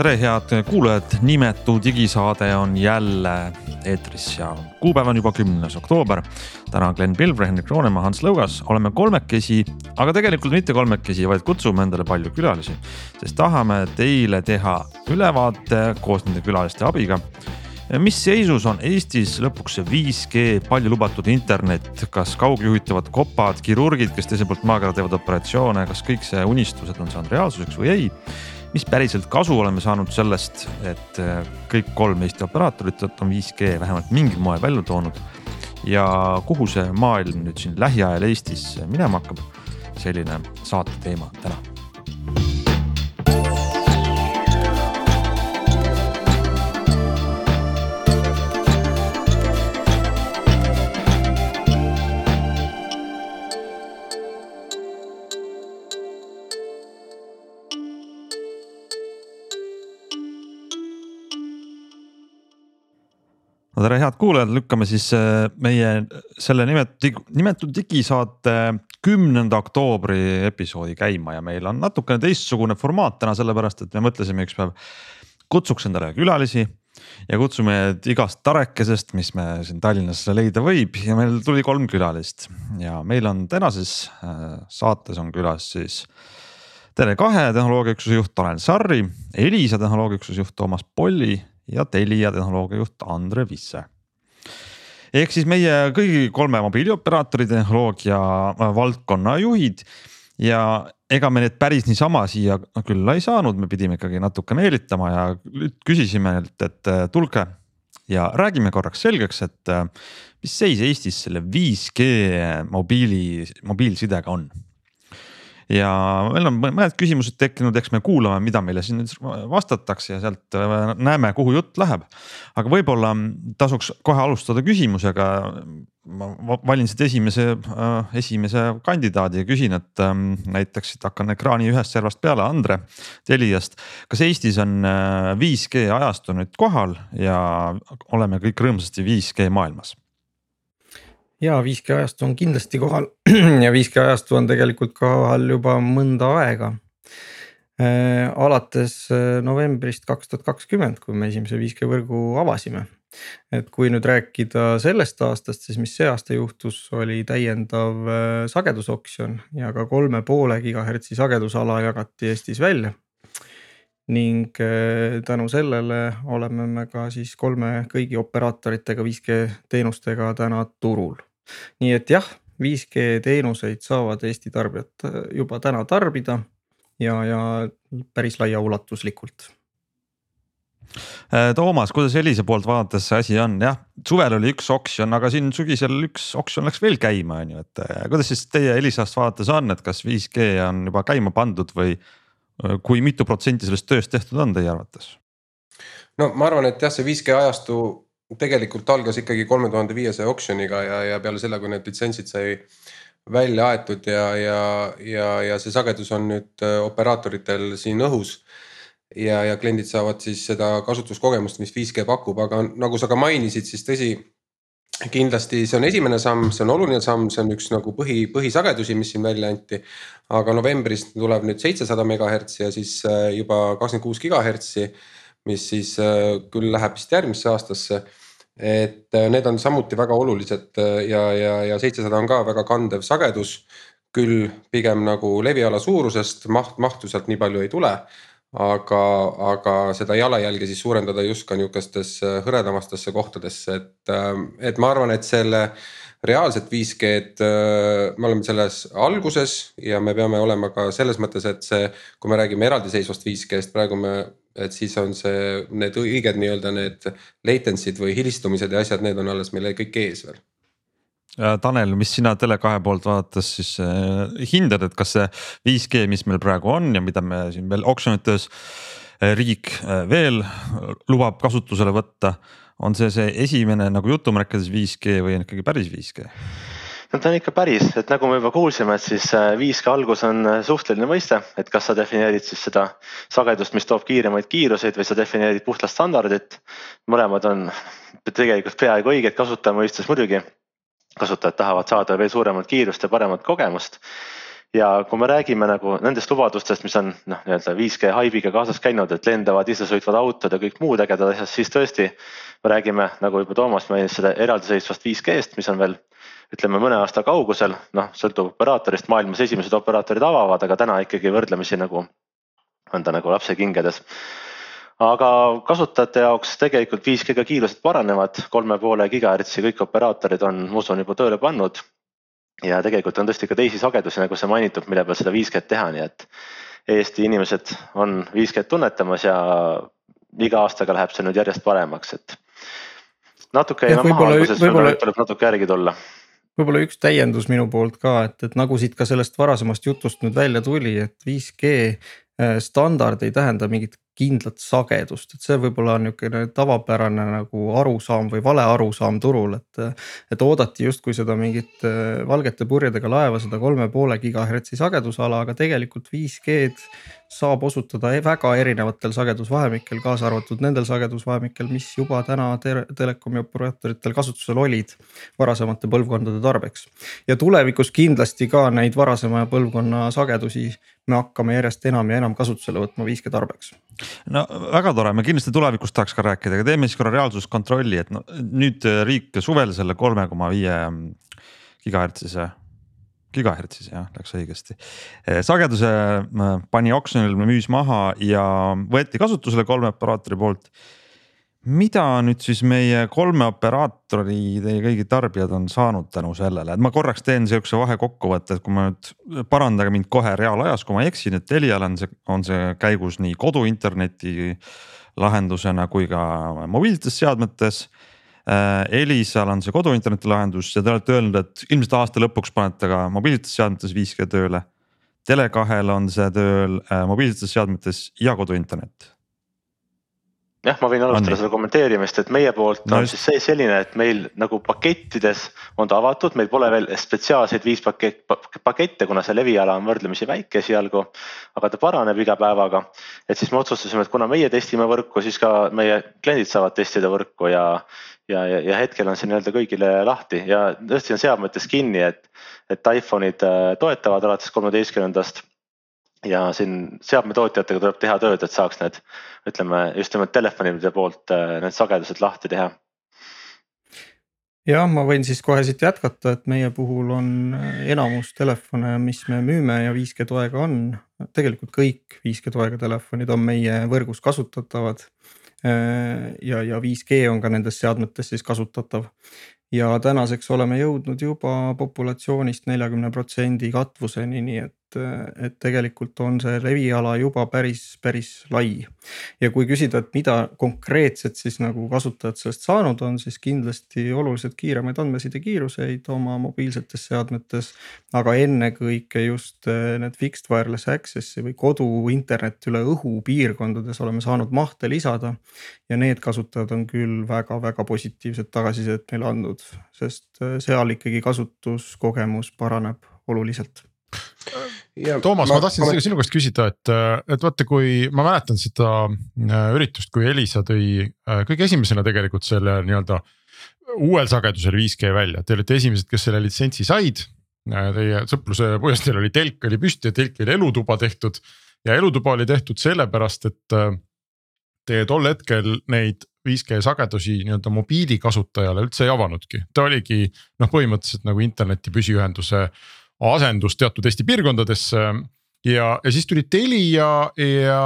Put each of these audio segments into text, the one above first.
tere, head kuulajad, nimetu digisaade on jälle eetris ja kuupäev on juba kümnes oktoober. täna on Glen Pilvre, Hendrik Roonemaa, Hans Lõugas, oleme kolmekesi, aga tegelikult mitte kolmekesi, vaid kutsume endale palju külalisi, sest tahame teile teha ülevaate koos nende külaliste abiga. Mis seisus on Eestis lõpuks see 5G palju lubatud internet, kas kaugjuhitavad kopad, kirurgid, kes teiselt poolt maakera teevad operatsioone, kas kõik see unistused on saanud reaalsuseks või ei mis päriselt kasu oleme saanud sellest, et äh, kõik kolm Eesti operaatorit on 5G vähemalt mingil moel välja toonud. ja kuhu see maailm nüüd siin lähiajal Eestis minema hakkab, selline saate teema täna no tere, head kuulajad, lükkame siis äh, meie selle nimetud, nimetud digisaate kümnenda oktoobri episoodi käima ja meil on natukene teistsugune formaat täna, sellepärast et me mõtlesime üks päev kutsuks endale külalisi ja kutsume igast tarekesest, mis me siin Tallinnas leida võib ja meil tuli kolm külalist ja meil on tänases äh, saates on külas siis. Tele2 tehnoloogiaüksuse juht Tanel Sarri, Elisa tehnoloogiaüksuse juht Toomas Polli ja Telia tehnoloogiajuht Andre Visse. Ehk siis meie kõigi kolme mobiilioperaatori tehnoloogia äh, valdkonna juhid ja ega me need päris niisama siia külla ei saanud, me pidime ikkagi natuke meelitama ja küsisime neilt, et äh, tulge ja räägime korraks selgeks, et äh, mis seis Eestis selle 5G mobiili, mobiilsidega on ja meil on mõned küsimused tekkinud, eks me kuulame, mida meile siin nüüd vastatakse ja sealt äh, näeme, kuhu jutt läheb. aga võib-olla tasuks kohe alustada küsimusega. ma valin siit esimese, äh, esimese kandidaadi ja küsin, et ähm, näiteks siit hakkan ekraani ühest servast peale, Andre Teliast. kas Eestis on 5G äh, ajastu nüüd kohal ja oleme kõik rõõmsasti 5G maailmas? Ja 5G ajastu on kindlasti kohal ja 5G ajastu on tegelikult kohal juba mõnda aega äh,. alates äh, novembrist kaks tuhat kakskümmend, kui me esimese 5G võrgu avasime. et kui nüüd rääkida sellest aastast, siis mis see aasta juhtus, oli täiendav äh, sagedusoksjon ja ka kolme poole gigahertsi sagedusala jagati Eestis välja ning tänu sellele oleme me ka siis kolme kõigi operaatoritega 5G teenustega täna turul nii et jah, 5G teenuseid saavad Eesti tarbijad äh, juba täna tarbida ja, ja päris laiaulatuslikult äh, Toomas, kuidas Elisa poolt vaadates see asi on, jah, suvel oli üks oksjon, aga siin sügisel üks oksjon läks veel käima, on ju, et äh, kuidas siis teie Elisast vaadates on, et kas 5G on juba käima pandud või kui mitu protsenti sellest tööst tehtud on teie arvates? no ma arvan, et jah, see 5G ajastu tegelikult algas ikkagi kolme tuhande viiesaja oksjoniga ja, ja peale selle, kui need litsentsid sai välja aetud ja, ja, ja, ja see sagedus on nüüd äh, operaatoritel siin õhus. ja, ja kliendid saavad siis seda kasutuskogemust, mis 5G pakub, aga nagu sa ka mainisid, siis tõsi. kindlasti see on esimene samm, see on oluline samm, see on üks nagu põhi, põhisagedusi, mis siin välja anti. aga novembris tuleb nüüd seitsesada megahertsi ja siis äh, juba kakskümmend kuus gigahertsi mis siis äh, küll läheb vist järgmisse aastasse et äh, need on samuti väga olulised äh, ja, ja, ja seitsesada on ka väga kandev sagedus. küll pigem nagu leviala suurusest maht, mahtu sealt nii palju ei tule. aga, aga seda jalajälge siis suurendada just ka nihukestes äh, hõredamastesse kohtadesse, et, et ma arvan, et selle reaalset 5G-d me oleme selles alguses ja me peame olema ka selles mõttes, et see, kui me räägime eraldiseisvast 5G-st, praegu me et siis on see, need õiged nii-öelda need latency'd või hilistumised ja asjad, need on alles meil kõik ees veel. Tanel, mis sina Tele2 poolt vaadates siis äh, hindad, et kas see 5G, mis meil praegu on ja mida me siin veel oksjonites äh, riik äh, veel lubab kasutusele võtta, on see see esimene nagu jutumärkides 5G või on ikkagi päris 5G? No ta on ikka päris, et nagu me juba kuulsime, et siis 5G äh, algus on äh, suhteline mõiste, et kas sa defineerid siis seda sagedust, mis toob kiiremaid kiiruseid või sa defineerid puhtalt standardit. mõlemad on tegelikult peaaegu õiged kasutaja mõistes muidugi. kasutajad tahavad saada veel suuremat kiirust ja paremat kogemust ja kui me räägime nagu nendest lubadustest, mis on noh, nii-öelda 5G haibiga kaasas käinud, et lendavad isesõitvad autod ja kõik muud ägedad asjad, siis tõesti. me räägime nagu juba Toomas mainis seda eraldiseisvast 5G-st, mis on veel ütleme mõne aasta kaugusel, noh sõltub operaatorist, maailmas esimesed operaatorid avavad, aga täna ikkagi võrdlemisi nagu on ta nagu lapsekingades. aga kasutajate jaoks tegelikult 5G-ga kiirused paranevad, kolme poole gigahertsi kõik operaatorid on, ma usun, juba tööle pannud. ja tegelikult on tõesti ka teisi sagedusi, nagu sai mainitud, mille peal seda 5G-d teha, nii et Eesti inimesed on 5G-d tunnetamas ja iga aastaga läheb see nüüd järjest paremaks, et natuke jäime maha alguses, tuleb natuke järgi tulla võib-olla üks täiendus minu poolt ka, et, et nagu siit ka sellest varasemast jutust nüüd välja tuli, et 5G äh, standard ei tähenda mingit kindlat sagedust, et see võib-olla on niisugune tavapärane nagu arusaam või vale arusaam turul, et. et oodati justkui seda mingit äh, valgete purjedega laeva, seda kolme poole gigahertsi sagedusala, aga tegelikult 5G-d saab osutada e-, väga erinevatel sagedusvahemikel, kaasa arvatud nendel sagedusvahemikel, mis juba täna te telekomi operaatoritel kasutusel olid varasemate põlvkondade tarbeks. ja tulevikus kindlasti ka neid varasema põlvkonna sagedusi me hakkame järjest enam ja enam kasutusele võtma 5G tarbeks. no väga tore, me kindlasti tulevikus tahaks ka rääkida, aga teeme siis korra reaalsuskontrolli, et no nüüd äh, riik suvel selle kolme koma viie gigahertsise gigahertsis jah, läks õigesti. Äh, sageduse äh, pani oksjonil, müüs maha ja võeti kasutusele kolme operaatori poolt mida nüüd siis meie kolme operaatori, teie kõigi tarbijad on saanud tänu sellele, et ma korraks teen sihukese vahekokkuvõtte, et kui ma nüüd parandage mind kohe reaalajas, kui ma eksin, et Telial on see, on see käigus nii koduinterneti lahendusena kui ka mobiilsetes seadmetes. Äh, Elisal on see koduinterneti lahendus ja te olete öelnud, et ilmselt aasta lõpuks panete ka mobiilsetes seadmetes 5G tööle. Tele2-l on see tööl äh, mobiilsetes seadmetes ja koduinternet jah, ma võin alustada seda kommenteerimist, et meie poolt no, on just. siis see selline, et meil nagu pakettides on ta avatud, meil pole veel spetsiaalseid viis pakett, pakette, kuna see leviala on võrdlemisi väike esialgu. aga ta paraneb iga päevaga. et siis me otsustasime, et kuna meie testime võrku, siis ka meie kliendid saavad testida võrku ja. ja, ja, ja hetkel on see nii-öelda kõigile lahti ja tõesti on seadmetes kinni, et, et iPhone'id äh, toetavad alates kolmeteistkümnendast ja siin seadmetootjatega tuleb teha tööd, et saaks need, ütleme just nimelt telefonide poolt äh, need sagedused lahti teha. jah, ma võin siis kohe siit jätkata, et meie puhul on äh, enamus telefone, mis me müüme ja 5G toega on, tegelikult kõik 5G toega telefonid on meie võrgus kasutatavad. Äh, ja, ja 5G on ka nendes seadmetes siis kasutatav ja tänaseks oleme jõudnud juba populatsioonist neljakümne protsendi katvuseni, nii et et tegelikult on see leviala juba päris, päris lai. ja kui küsida, et mida konkreetselt siis nagu kasutajad sellest saanud on, siis kindlasti oluliselt kiiremaid andmesidekiiruseid oma mobiilsetes seadmetes. aga ennekõike just eh, need fixed wireless access'i või koduinternet üle õhu piirkondades oleme saanud mahte lisada. ja need kasutajad on küll väga-väga positiivset tagasisidet meile andnud, sest eh, seal ikkagi kasutuskogemus paraneb oluliselt Toomas, ma tahtsin ma... sinu käest küsida, et, et vaata, kui ma mäletan seda äh, üritust, kui Elisa tõi äh, kõige esimesena tegelikult selle nii-öelda uuel sagedusel 5G välja, te olite esimesed, kes selle litsentsi said. Äh, teie sõpruse puiesteel oli telk oli püsti ja telk oli elutuba tehtud ja elutuba oli tehtud sellepärast, et te tol hetkel neid 5G sagedusi nii-öelda mobiilikasutajale üldse ei avanudki, ta oligi noh, põhimõtteliselt nagu interneti püsiühenduse asendus teatud Eesti piirkondadesse. ja, ja siis tuli Telia ja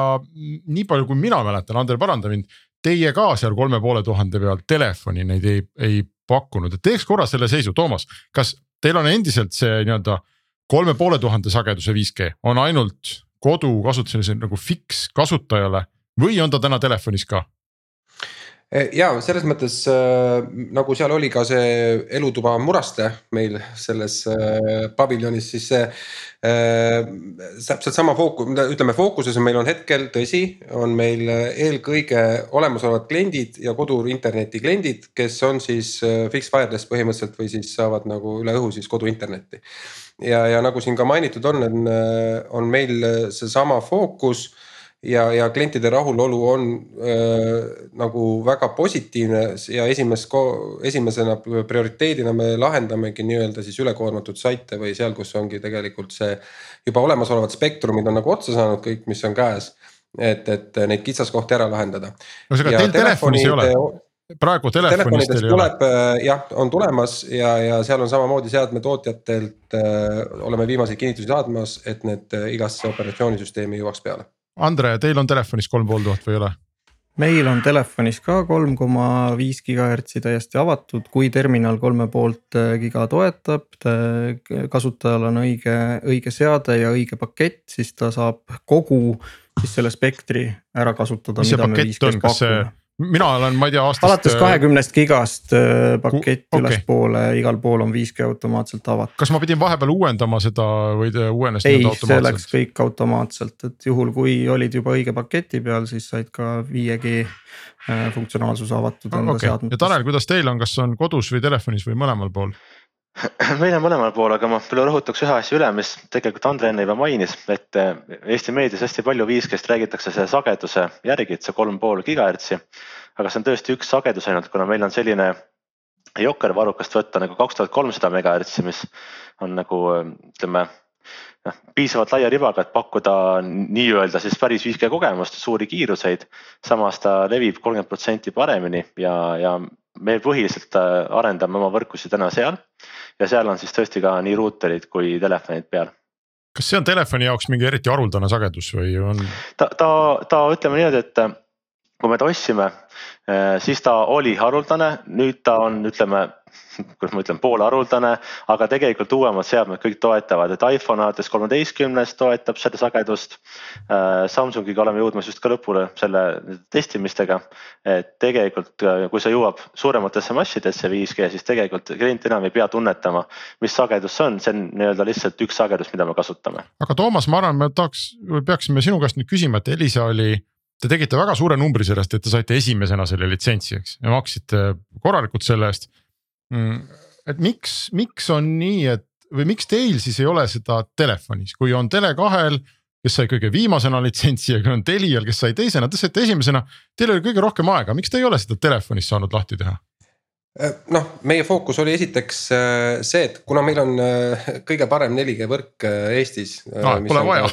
nii palju, kui mina mäletan, Ander paranda mind. Teie ka seal kolme poole tuhande peal telefoni neid ei, ei pakkunud, et teeks korra selle seisu, Toomas, kas teil on endiselt see nii-öelda kolme poole tuhande sageduse 5G on ainult kodukasutusel nagu fix kasutajale või on ta täna telefonis ka? Ja selles mõttes äh, nagu seal oli ka see elutuba Muraste meil selles äh, paviljonis, siis see äh,. täpselt sama fookus, ütleme fookuses on meil on hetkel tõsi, on meil eelkõige olemasolevad kliendid ja kodu interneti kliendid, kes on siis äh, fixed wireless põhimõtteliselt või siis saavad nagu üle õhu siis kodu internetti. ja, ja nagu siin ka mainitud on, on, äh, on meil seesama fookus ja, ja klientide rahulolu on äh, nagu väga positiivne ja esimest, esimesena prioriteedina me lahendamegi nii-öelda siis ülekoormatud saite või seal, kus ongi tegelikult see juba olemasolevad spektrumid on nagu otsa saanud kõik, mis on käes. et, et neid kitsaskohti ära lahendada. no aga teil telefonis ei ole? praegu telefonist teil ei ole? Äh, jah, on tulemas ja, ja seal on samamoodi seadmetootjatelt äh, oleme viimaseid kinnitusi saatmas, et need äh, igasse operatsioonisüsteemi jõuaks peale Andre, teil on telefonis kolm pool tuhat või ei ole? meil on telefonis ka kolm koma viis gigahertsi täiesti avatud, kui terminal kolme poolt äh, giga toetab. kasutajal on õige, õige seade ja õige pakett, siis ta saab kogu siis selle spektri ära kasutada. mis see pakett on, kas see mina olen, ma ei tea aastast. alates äh, kahekümnest gigast äh, pakett okay. ülespoole, igal pool on 5G automaatselt avatud. kas ma pidin vahepeal uuendama seda või uuenes? ei, see läks kõik automaatselt, et juhul kui olid juba õige paketi peal, siis said ka 5G äh, funktsionaalsus avatud enda okay. seadmetes. ja Tanel, kuidas teil on, kas on kodus või telefonis või mõlemal pool? meil on mõlemal pool, aga ma veel rõhutaks ühe asja üle, mis tegelikult Andre enne juba mainis, et eh, Eesti meedias hästi palju 5G-st räägitakse selle sageduse järgi, et see kolm pool gigahertsi. aga see on tõesti üks sagedus ainult, kuna meil on selline jokker varrukast võtta nagu kaks tuhat kolmsada megahertsi, mis on nagu ütleme noh, piisavalt laia ribaga, et pakkuda nii-öelda siis päris 5G kogemust, suuri kiiruseid. samas ta levib kolmkümmend protsenti paremini ja, ja me põhiliselt äh, arendame oma võrkusid täna seal ja seal on siis tõesti ka nii ruuterid kui telefonid peal. kas see on telefoni jaoks mingi eriti haruldane sagedus või on? ta, ta, ta ütleme niimoodi, et kui me ta ostsime, äh, siis ta oli haruldane, nüüd ta on, ütleme kuidas ma ütlen, poolharuldane, aga tegelikult uuemad seadmed kõik toetavad, et iPhone alates kolmeteistkümnest toetab seda sagedust. Äh, Samsungiga oleme jõudmas just ka lõpule selle testimistega. et tegelikult, äh, kui see jõuab suurematesse massidesse 5G, siis tegelikult klient enam ei pea tunnetama, mis sagedus see on, see on nii-öelda lihtsalt üks sagedus, mida me kasutame. aga Toomas, ma arvan, me tahaks, peaksime sinu käest nüüd küsima, et Elisa oli te tegite väga suure numbri sellest, et te saite esimesena selle litsentsi, eks, ja maksite korralikult selle eest Mm, et miks, miks on nii, et või miks teil siis ei ole seda telefonis, kui on Tele2-l, kes sai kõige viimasena litsentsi ja kui on Telial, kes sai teisena, te saite esimesena. Teil oli kõige rohkem aega, miks te ei ole seda telefonis saanud lahti teha? Äh, noh, meie fookus oli esiteks äh, see, et kuna meil on äh, kõige parem 4G võrk Eestis no,. Pole vaja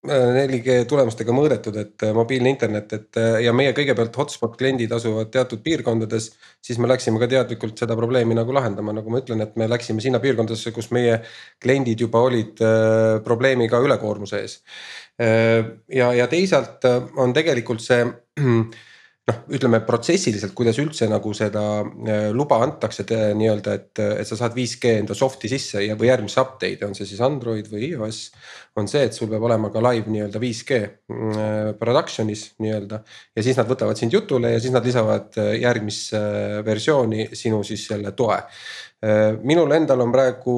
4G tulemustega mõõdetud, et äh, mobiilne internet, et äh, ja meie kõigepealt hotspot kliendid asuvad teatud piirkondades. siis me läksime ka teadlikult seda probleemi nagu lahendama, nagu ma ütlen, et me läksime sinna piirkondadesse, kus meie kliendid juba olid äh, probleemiga ülekoormuse ees. ja, ja teisalt on tegelikult see noh, ütleme protsessiliselt, kuidas üldse nagu seda äh, luba antakse nii-öelda, et, et sa saad 5G enda soft'i sisse ja, või järgmisse update'i, on see siis Android või iOS. on see, et sul peab olema ka live nii-öelda 5G äh, production'is nii-öelda ja siis nad võtavad sind jutule ja siis nad lisavad äh, järgmisse versiooni sinu siis selle toe minul endal on praegu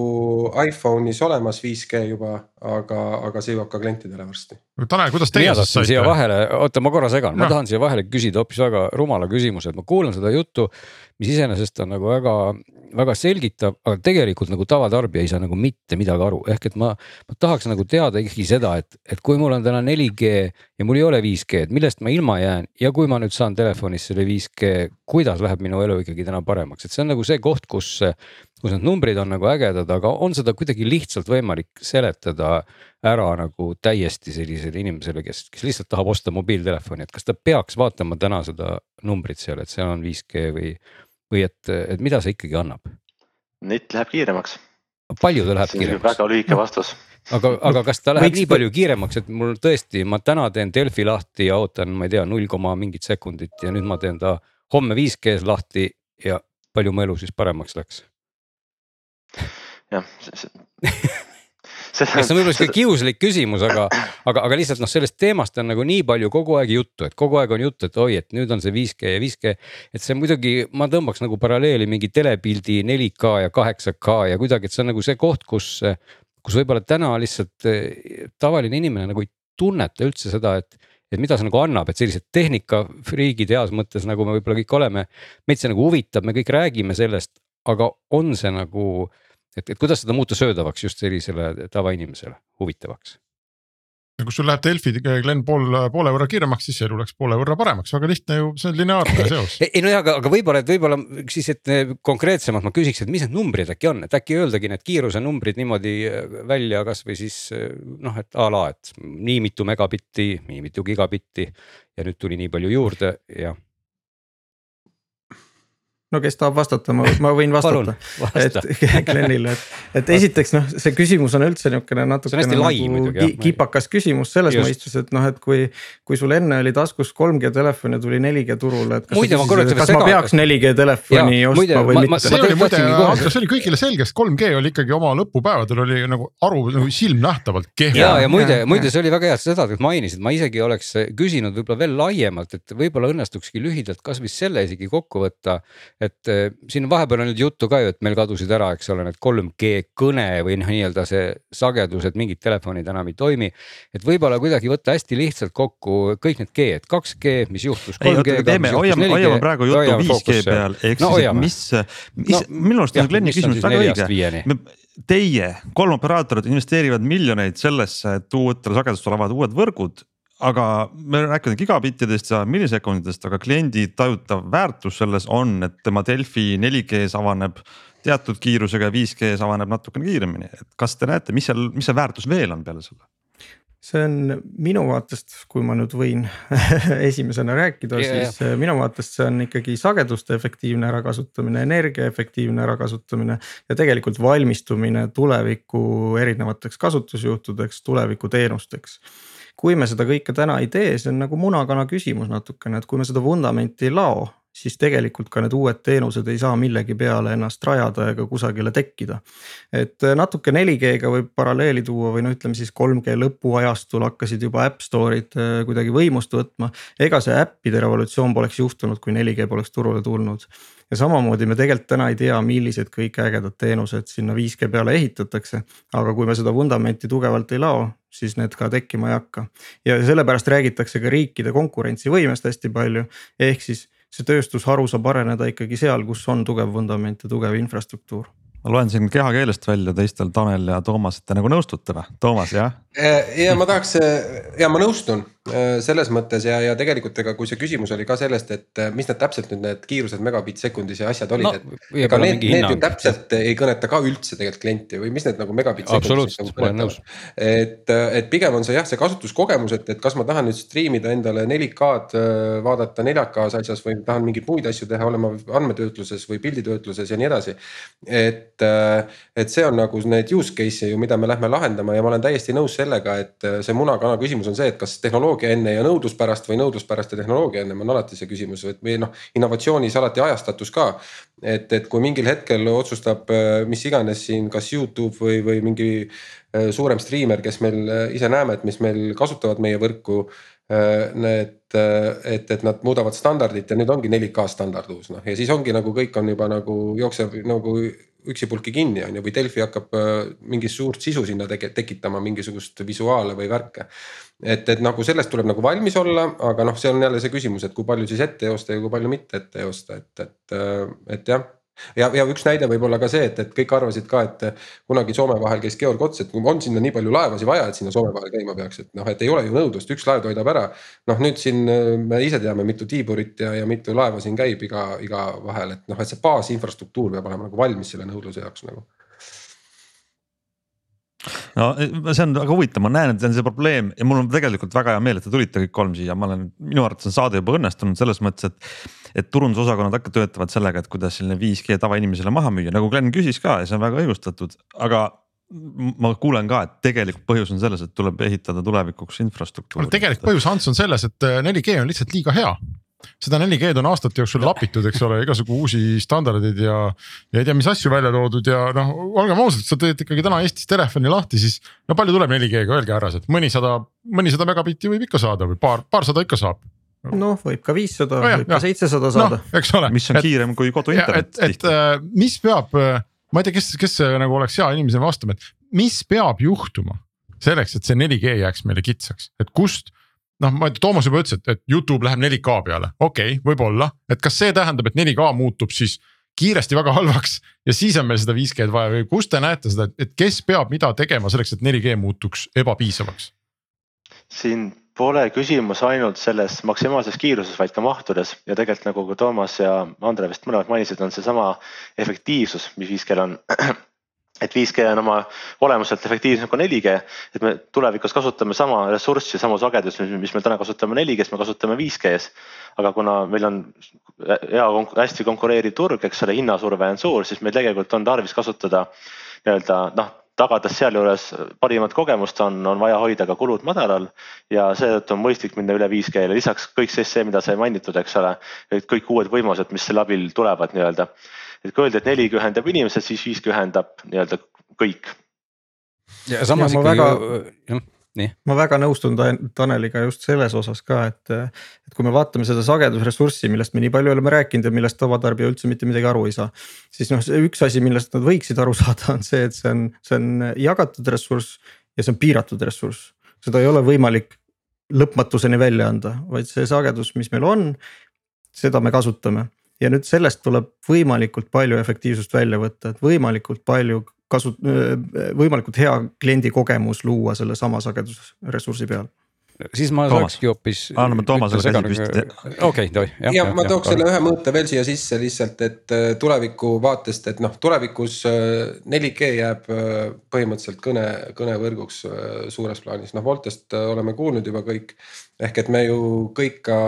iPhone'is olemas 5G juba, aga, aga see jõuab ka klientidele varsti. Tanel, kuidas teie siis saite? siia vahele, oota, ma korra segan no., ma tahan siia vahele küsida hoopis väga rumala küsimuse, et ma kuulan seda juttu, mis iseenesest on nagu väga väga selgitav, aga tegelikult nagu tavatarbija ei saa nagu mitte midagi aru, ehk et ma, ma tahaks nagu teada ikkagi seda, et, et kui mul on täna 4G ja mul ei ole 5G, et millest ma ilma jään ja kui ma nüüd saan telefonis selle 5G, kuidas läheb minu elu ikkagi täna paremaks, et see on nagu see koht, kus kus need numbrid on nagu ägedad, aga on seda kuidagi lihtsalt võimalik seletada ära nagu täiesti sellisele inimesele, kes, kes lihtsalt tahab osta mobiiltelefoni, et kas ta peaks vaatama täna seda numbrit seal, et seal on 5G või või et, et mida see ikkagi annab? net läheb kiiremaks. palju ta läheb kiiremaks? väga lühike vastus aga, aga kas ta läheb Võiks... nii palju kiiremaks, et mul tõesti, ma täna teen Delfi lahti ja ootan, ma ei tea, null koma mingit sekundit ja nüüd ma teen ta homme 5G-s lahti ja palju mu elu siis paremaks läks? Jah, see on võib-olla sihuke kiuslik küsimus, aga, aga, aga lihtsalt noh, sellest teemast on nagu nii palju kogu aeg juttu, et kogu aeg on juttu, et oi, et nüüd on see 5G ja 5G. et see muidugi, ma tõmbaks nagu paralleeli mingi telepildi 4K ja 8K ja kuidagi, et see on nagu see koht, kus, kus võib-olla täna lihtsalt eh, tavaline inimene nagu ei tunneta üldse seda, et et mida see nagu annab, et sellised tehnikafriigid heas mõttes, nagu me võib-olla kõik oleme. meid see nagu huvitab, me kõik räägime sellest, aga on see nagu et, et kuidas seda muuta söödavaks just sellisele tavainimesele, huvitavaks? no kui sul läheb Delfi Glen pool, poole võrra kiiremaks, siis elu läks poole võrra paremaks, väga lihtne ju, see on lineaarne seos. ei no jaa, aga, aga võib-olla, et võib-olla siis, et konkreetsemalt ma küsiks, et mis need numbrid äkki on, et äkki öeldagi need kiiruse numbrid niimoodi äh, välja, kasvõi siis äh, noh, et a la, et nii mitu megabitti, nii mitu gigabitti ja nüüd tuli nii palju juurde ja no kes tahab vastata, ma, ma võin vastata. et Glenile, et, et esiteks noh, see küsimus on üldse niisugune natukene nagu kipakas küsimus selles Just. mõistes, et noh, et kui. kui sul enne oli taskus 3G telefon ja tuli 4G turule, et kas, muide, siis, kas ma peaks 4G telefoni ja, ostma muide, või ma, mitte. see oli muide, see oli kõigile selge, sest 3G oli ikkagi oma lõpupäevadel oli nagu aru nagu silmnähtavalt kehv. ja, ja muide, muide, see oli väga hea, et sa seda mainisid, ma isegi oleks küsinud võib-olla veel laiemalt, et võib-olla õnnestukski lühidalt kasvõi selle isegi kokku võtta et äh, siin vahepeal on nüüd juttu ka ju, et meil kadusid ära, eks ole, need 3G kõne või noh, nii-öelda see sagedus, et mingid telefonid enam ei toimi. et võib-olla kuidagi võtta hästi lihtsalt kokku kõik need G-d, 2G, mis juhtus. teeme, hoiame, hoiame praegu juttu 5G peal, ehk no, siis, et mis, mis no, minu arust on Glenni küsimus väga õige. Teie, kolm operaatorit investeerivad miljoneid sellesse, et uutele sagedustele avada uued võrgud aga me rääkisime gigabittidest ja millisekundidest, aga kliendi tajutav väärtus selles on, et tema Delfi 4G-s avaneb teatud kiirusega ja 5G-s avaneb natukene kiiremini, et kas te näete, mis seal, mis see väärtus veel on peale selle? see on minu vaatest, kui ma nüüd võin esimesena rääkida yeah,, siis yeah. minu vaatest see on ikkagi sageduste efektiivne ärakasutamine, energia efektiivne ärakasutamine. ja tegelikult valmistumine tuleviku erinevateks kasutusjuhtudeks, tuleviku teenusteks kui me seda kõike täna ei tee, see on nagu muna-kana küsimus natukene, et kui me seda vundamenti ei lao, siis tegelikult ka need uued teenused ei saa millegi peale ennast rajada ega kusagile tekkida. et äh, natuke 4G-ga võib paralleeli tuua või no ütleme siis 3G lõpuajastul hakkasid juba äpp store'id äh, kuidagi võimust võtma. ega see äppide revolutsioon poleks juhtunud, kui 4G poleks turule tulnud. ja samamoodi me tegelikult täna ei tea, millised kõik ägedad teenused sinna 5G peale ehitatakse. aga kui me seda vundamenti tugevalt ei lao, siis need ka tekkima ei hakka. ja sellepärast räägitakse ka riikide konkurentsivõimest hästi palju, ehk siis see tööstusharu saab areneda ikkagi seal, kus on tugev vundament ja tugev infrastruktuur ma loen siin kehakeelest välja teistel Tanel ja Toomas, et te nagu nõustute või, Toomas jah? Äh, ja ma tahaks ja ma nõustun äh, selles mõttes ja, ja tegelikult ega kui see küsimus oli ka sellest, et äh, mis need täpselt nüüd need kiirused megabitt sekundis ja asjad olid no,, et. ega need, need ju täpselt ei kõneta ka üldse tegelikult klienti või mis need nagu megabitt. absoluutselt, ma olen nõus. et, et pigem on see jah, see kasutuskogemus, et, et kas ma tahan nüüd striimida endale 4K-d vaadata 4K-s asjas või tahan mingeid muid asju teha, olema andmetöötluses või pilditöötluses ja nii edasi. et, et see on nagu need use case'e ju, mida me lähme lahendama ja ma olen täiesti nõus sellega, et äh, see muna-kana küsimus on see, et kas tehnoloogia enne ja nõudlus pärast või nõudlus pärast ja tehnoloogia ennem on alati see küsimus või noh, innovatsioonis alati ajastatus ka. et, et kui mingil hetkel otsustab äh, mis iganes siin, kas Youtube või, või mingi äh, suurem striimer, kes meil ise näeme, et mis meil kasutavad meie võrku need, et, et nad muudavad standardit ja nüüd ongi 4K standard uus noh ja siis ongi nagu kõik on juba nagu jookseb nagu üksipulki kinni on ju, või Delfi hakkab äh, mingit suurt sisu sinna tege, tekitama, mingisugust visuaale või värke. Et, et nagu sellest tuleb nagu valmis olla, aga noh, see on jälle see küsimus, et kui palju siis ette joosta ja kui palju mitte ette joosta, et, et, äh, et jah ja, ja üks näide võib olla ka see, et, et kõik arvasid ka, et kunagi Soome vahel käis Georg Ots, et on sinna nii palju laevasi vaja, et sinna Soome vahel käima peaks, et noh, et ei ole ju nõudlust, üks laev toidab ära. noh, nüüd siin me ise teame, mitu tiiburit ja, ja mitu laeva siin käib iga, iga vahel, et noh, et see baasinfrastruktuur peab olema nagu valmis selle nõudluse jaoks nagu no see on väga huvitav, ma näen, et see on see probleem ja mul on tegelikult väga hea meel, et te tulite kõik kolm siia, ma olen, minu arvates on saade juba õnnestunud selles mõttes, et et turundusosakonnad ikka töötavad sellega, et kuidas selline 5G tavainimesele maha müüa, nagu Glen küsis ka ja see on väga õigustatud, aga ma kuulen ka, et tegelik põhjus on selles, et tuleb ehitada tulevikuks infrastruktuuri. tegelik põhjus, Ants, on selles, et 4G äh, on lihtsalt liiga hea seda 4G-d on aastate jooksul lapitud, eks ole, igasugu uusi standardeid ja. ja ei tea, mis asju välja toodud ja noh, olgem ausad, sa teed ikkagi täna Eestis telefoni lahti, siis. no palju tuleb 4G-ga, öelge härrased, mõnisada, mõnisada megabitti võib ikka saada või paar, paarsada ikka saab noh, võib ka viissada oh, võib ka seitsesada saada no,. eks ole. mis on et, kiirem kui koduinternet. et, et äh, mis peab, ma ei tea, kes, kes nagu oleks hea inimesena vastama, et mis peab juhtuma selleks, et see 4G jääks meile kitsaks, et kust noh, ma, Toomas juba ütles, et, et Youtube läheb 4K peale, okei okay,, võib-olla, et kas see tähendab, et 4K muutub siis kiiresti väga halvaks ja siis on meil seda 5G-d vaja või kus te näete seda, et kes peab mida tegema selleks, et 4G muutuks ebapiisavaks? siin pole küsimus ainult selles maksimaalses kiiruses, vaid ka mahtudes. Ja tegelikult nagu ka Toomas ja Andre vist mõlemad mainisid, on seesama efektiivsus, mis 5G-l on et 5G on oma olemuselt efektiivsem kui 4G, et me tulevikus kasutame sama ressurssi, samu sagedust, mis me täna kasutame 4G-s, me kasutame 5G-s. aga kuna meil on hea, hästi konkureeriv turg, eks ole, hinnasurve on suur, siis meil tegelikult on tarvis kasutada nii-öelda noh, tagades sealjuures parimat kogemust, on, on vaja hoida ka kulud madalal ja seetõttu on mõistlik minna üle 5G-le, lisaks kõik siis see, mida sai mainitud, eks ole, et kõik uued võimalused, mis selle abil tulevad nii-öelda et kui öeldi, et 4G ühendab inimesed, siis 5G ühendab nii-öelda kõik. ja samas ja ikka väga... ju, nii. ma väga nõustun Taneliga just selles osas ka, et, et kui me vaatame seda sagedusressurssi, millest me nii palju oleme rääkinud ja millest tavatarbija üldse mitte midagi aru ei saa. siis noh, see üks asi, millest nad võiksid aru saada, on see, et see on, see on jagatud ressurss ja see on piiratud ressurss. seda ei ole võimalik lõpmatuseni välja anda, vaid see sagedus, mis meil on, seda me kasutame ja nüüd sellest tuleb võimalikult palju efektiivsust välja võtta, et võimalikult palju kasu-, võimalikult hea kliendi kogemus luua sellesama sagedusressursi peal siis ma saakski hoopis. anname Toomasele käsi püsti. okei, tohi. ja ma tooks selle ühe mõõte veel siia sisse lihtsalt, et äh, tuleviku vaatest, et noh, tulevikus 4G äh, jääb äh, põhimõtteliselt kõne, kõnevõrguks suures plaanis, noh Voltest oleme kuulnud juba kõik. ehk et me ju kõik ka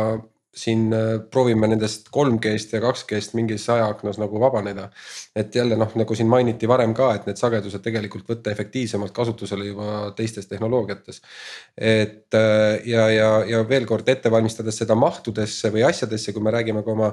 siin äh, proovime nendest 3G-st ja 2G-st mingis ajaaknas nagu vabaneda. et jälle noh, nagu siin mainiti varem ka, et need sagedused tegelikult võtta efektiivsemalt kasutusele juba teistes tehnoloogiates. et äh, ja, ja, ja veel kord ette valmistades seda mahtudesse või asjadesse, kui me räägime ka oma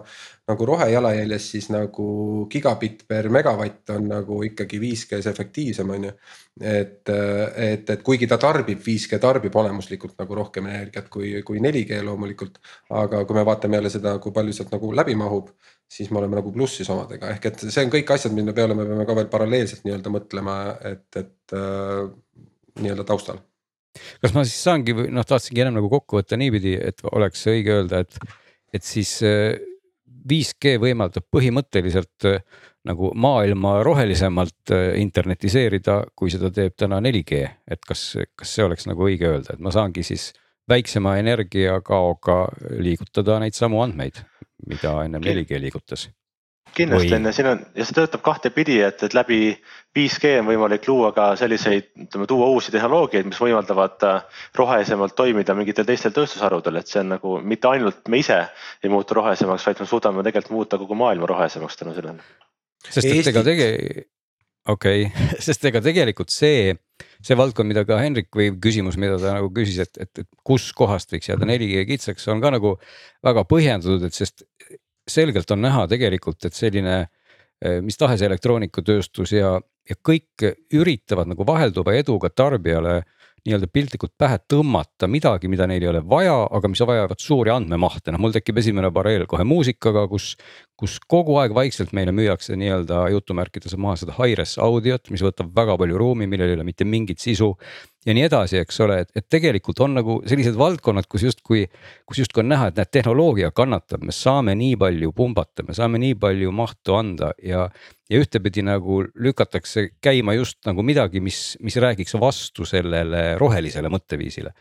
nagu rohejalajäljest, siis nagu gigabitt per megavatt on nagu ikkagi 5G-s efektiivsem, on ju. et, et, et kuigi ta tarbib, 5G tarbib olemuslikult nagu rohkem energiat kui, kui 4G loomulikult. aga kui me vaatame jälle seda, kui palju sealt nagu läbi mahub, siis me oleme nagu plussis omadega, ehk et see on kõik asjad, mille peale me peame ka veel paralleelselt nii-öelda mõtlema, et, et äh, nii-öelda taustal. Kas ma siis saangi või noh, tahtsingi ennem nagu kokku võtta niipidi, et oleks õige öelda, et, et siis 5G äh, võimaldab põhimõtteliselt äh, nagu maailma rohelisemalt internetiseerida, kui seda teeb täna 4G, et kas, kas see oleks nagu õige öelda, et ma saangi siis väiksema energiakaoga liigutada neid samu andmeid, mida ennem 4G liigutas. kindlasti on ja siin on ja see töötab kahtepidi, et, et läbi 5G on võimalik luua ka selliseid, ütleme tuua uusi tehnoloogiaid, mis võimaldavad äh, rohelisemalt toimida mingitel teistel tööstusharudel, et see on nagu mitte ainult me ise ei muutu rohelisemaks, vaid me suudame tegelikult muuta kogu maailma rohelisemaks tänu sellele. sest et ega tege-, okei okay. sest ega tegelikult see see valdkond, mida ka Henrik või küsimus, mida ta nagu küsis, et, et, et kuskohast võiks jääda 4G kitsaks, on ka nagu väga põhjendatud, et sest selgelt on näha tegelikult, et selline mis tahes elektroonikatööstus ja, ja kõik üritavad nagu vahelduva eduga tarbijale nii-öelda piltlikult pähe tõmmata midagi, mida neil ei ole vaja, aga mis vajavad suuri andmemahte, noh mul tekib esimene paralleel kohe muusikaga, kus. kus kogu aeg vaikselt meile müüakse nii-öelda jutumärkides maha seda high-res audiot, mis võtab väga palju ruumi, millel ei ole mitte mingit sisu ja nii edasi, eks ole, et, et tegelikult on nagu sellised valdkonnad, kus justkui, kus justkui on näha, et näed, tehnoloogia kannatab, me saame nii palju pumbata, me saame nii palju mahtu anda ja. ja ühtepidi nagu lükatakse käima just nagu midagi, mis, mis räägiks vastu sellele rohelisele mõtteviisile.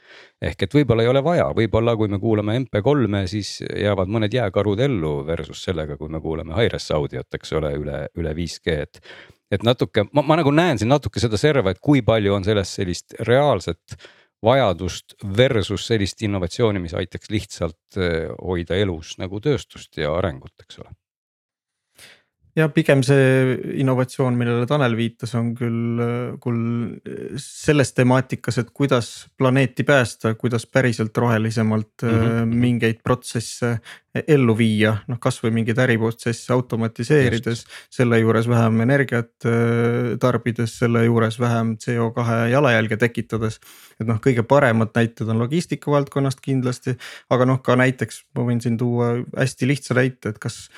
ehk et võib-olla ei ole vaja, võib-olla kui me kuulame MP3-e, siis jäävad mõned jääkarud ellu versus sellega, kui me kuulame high-res audiot, eks ole, üle, üle 5G, et et natuke, ma, ma nagu näen siin natuke seda serva, et kui palju on sellest sellist reaalset vajadust versus sellist innovatsiooni, mis aitaks lihtsalt eh, hoida elus nagu tööstust ja arengut, eks ole ja pigem see innovatsioon, millele Tanel viitas, on küll, küll selles temaatikas, et kuidas planeeti päästa, kuidas päriselt rohelisemalt mm -hmm. mingeid protsesse ellu viia, noh kasvõi mingeid äriprotsesse automatiseerides. selle juures vähem energiat äh, tarbides, selle juures vähem CO2 jalajälge tekitades. et noh, kõige paremad näited on logistika valdkonnast kindlasti, aga noh, ka näiteks ma võin siin tuua hästi lihtsa näite, et kas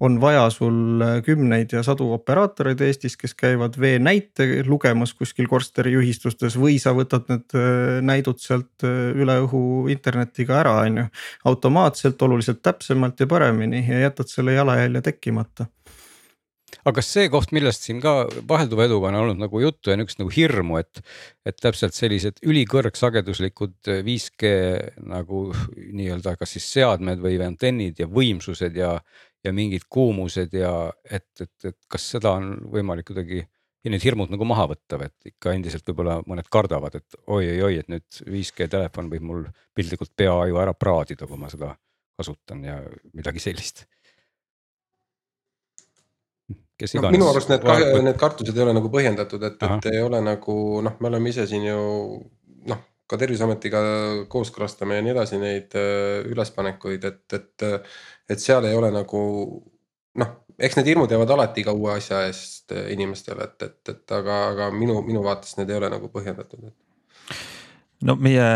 on vaja sul äh, kümneid ja sadu operaatoreid Eestis, kes käivad veenäite lugemas kuskil korteriühistustes või sa võtad need äh, näidud sealt äh, üle õhu internetiga ära, on ju. automaatselt, oluliselt täpsemalt ja paremini ja jätad selle jalajälje tekkimata aga kas see koht, millest siin ka vahelduva eduga on olnud nagu juttu ja niisugust nagu hirmu, et, et täpselt sellised ülikõrgsageduslikud 5G nagu nii-öelda, kas siis seadmed või antennid ja võimsused ja ja mingid kuumused ja et, et, et kas seda on võimalik kuidagi ja need hirmud nagu maha võtta et ikka endiselt võib-olla mõned kardavad, et oi-oi-oi, et nüüd 5G telefon võib mul piltlikult peaaju ära praadida, kui ma seda kasutan ja midagi sellist. No, minu arust need, need kartused ei ole nagu põhjendatud, et, et ei ole nagu noh, me oleme ise siin ju noh, ka Terviseametiga kooskõlastame ja nii edasi neid äh, ülespanekuid, et, et et seal ei ole nagu noh, eks need hirmud jäävad alati iga uue asja eest eh, inimestele, et, et, et aga, aga minu, minu vaates need ei ole nagu põhjendatud no meie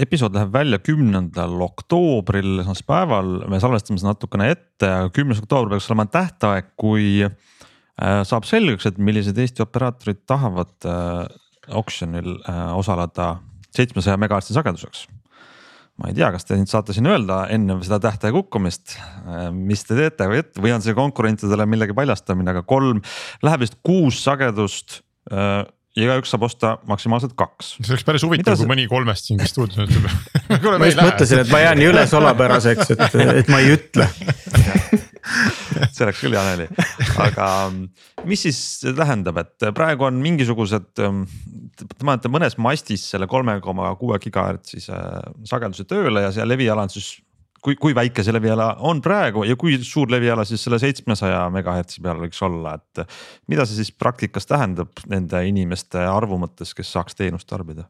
episood läheb välja kümnendal oktoobril, esmaspäeval, me salvestame seda natukene ette, aga kümnes oktoober peaks olema tähtaeg, kui äh, saab selgeks, et millised Eesti operaatorid tahavad äh, oksjonil äh, osaleda seitsmesaja megahertsi sageduseks. Ma ei tea, kas te nüüd saate siin öelda enne seda tähtaja kukkumist, äh, mis te teete või, või on see konkurentidele millegi paljastamine, aga kolm, läheb vist kuus sagedust äh, igaüks saab osta maksimaalselt kaks. see oleks päris huvitav, kui mõni kolmest siin stuudios ütleb ma just mõtlesin, et ma jään nii üle salapäraseks, et, et ma ei ütle see oleks küll hea nali, aga mis siis tähendab, et praegu on mingisugused, te panete mõnes mastis selle kolme koma kuue gigahertsise sageduse tööle ja see leviala on siis kui, kui väike see leviala on praegu ja kui suur leviala siis selle seitsmesaja megahertsi peal võiks olla, et. mida see siis praktikas tähendab nende inimeste arvu mõttes, kes saaks teenust tarbida?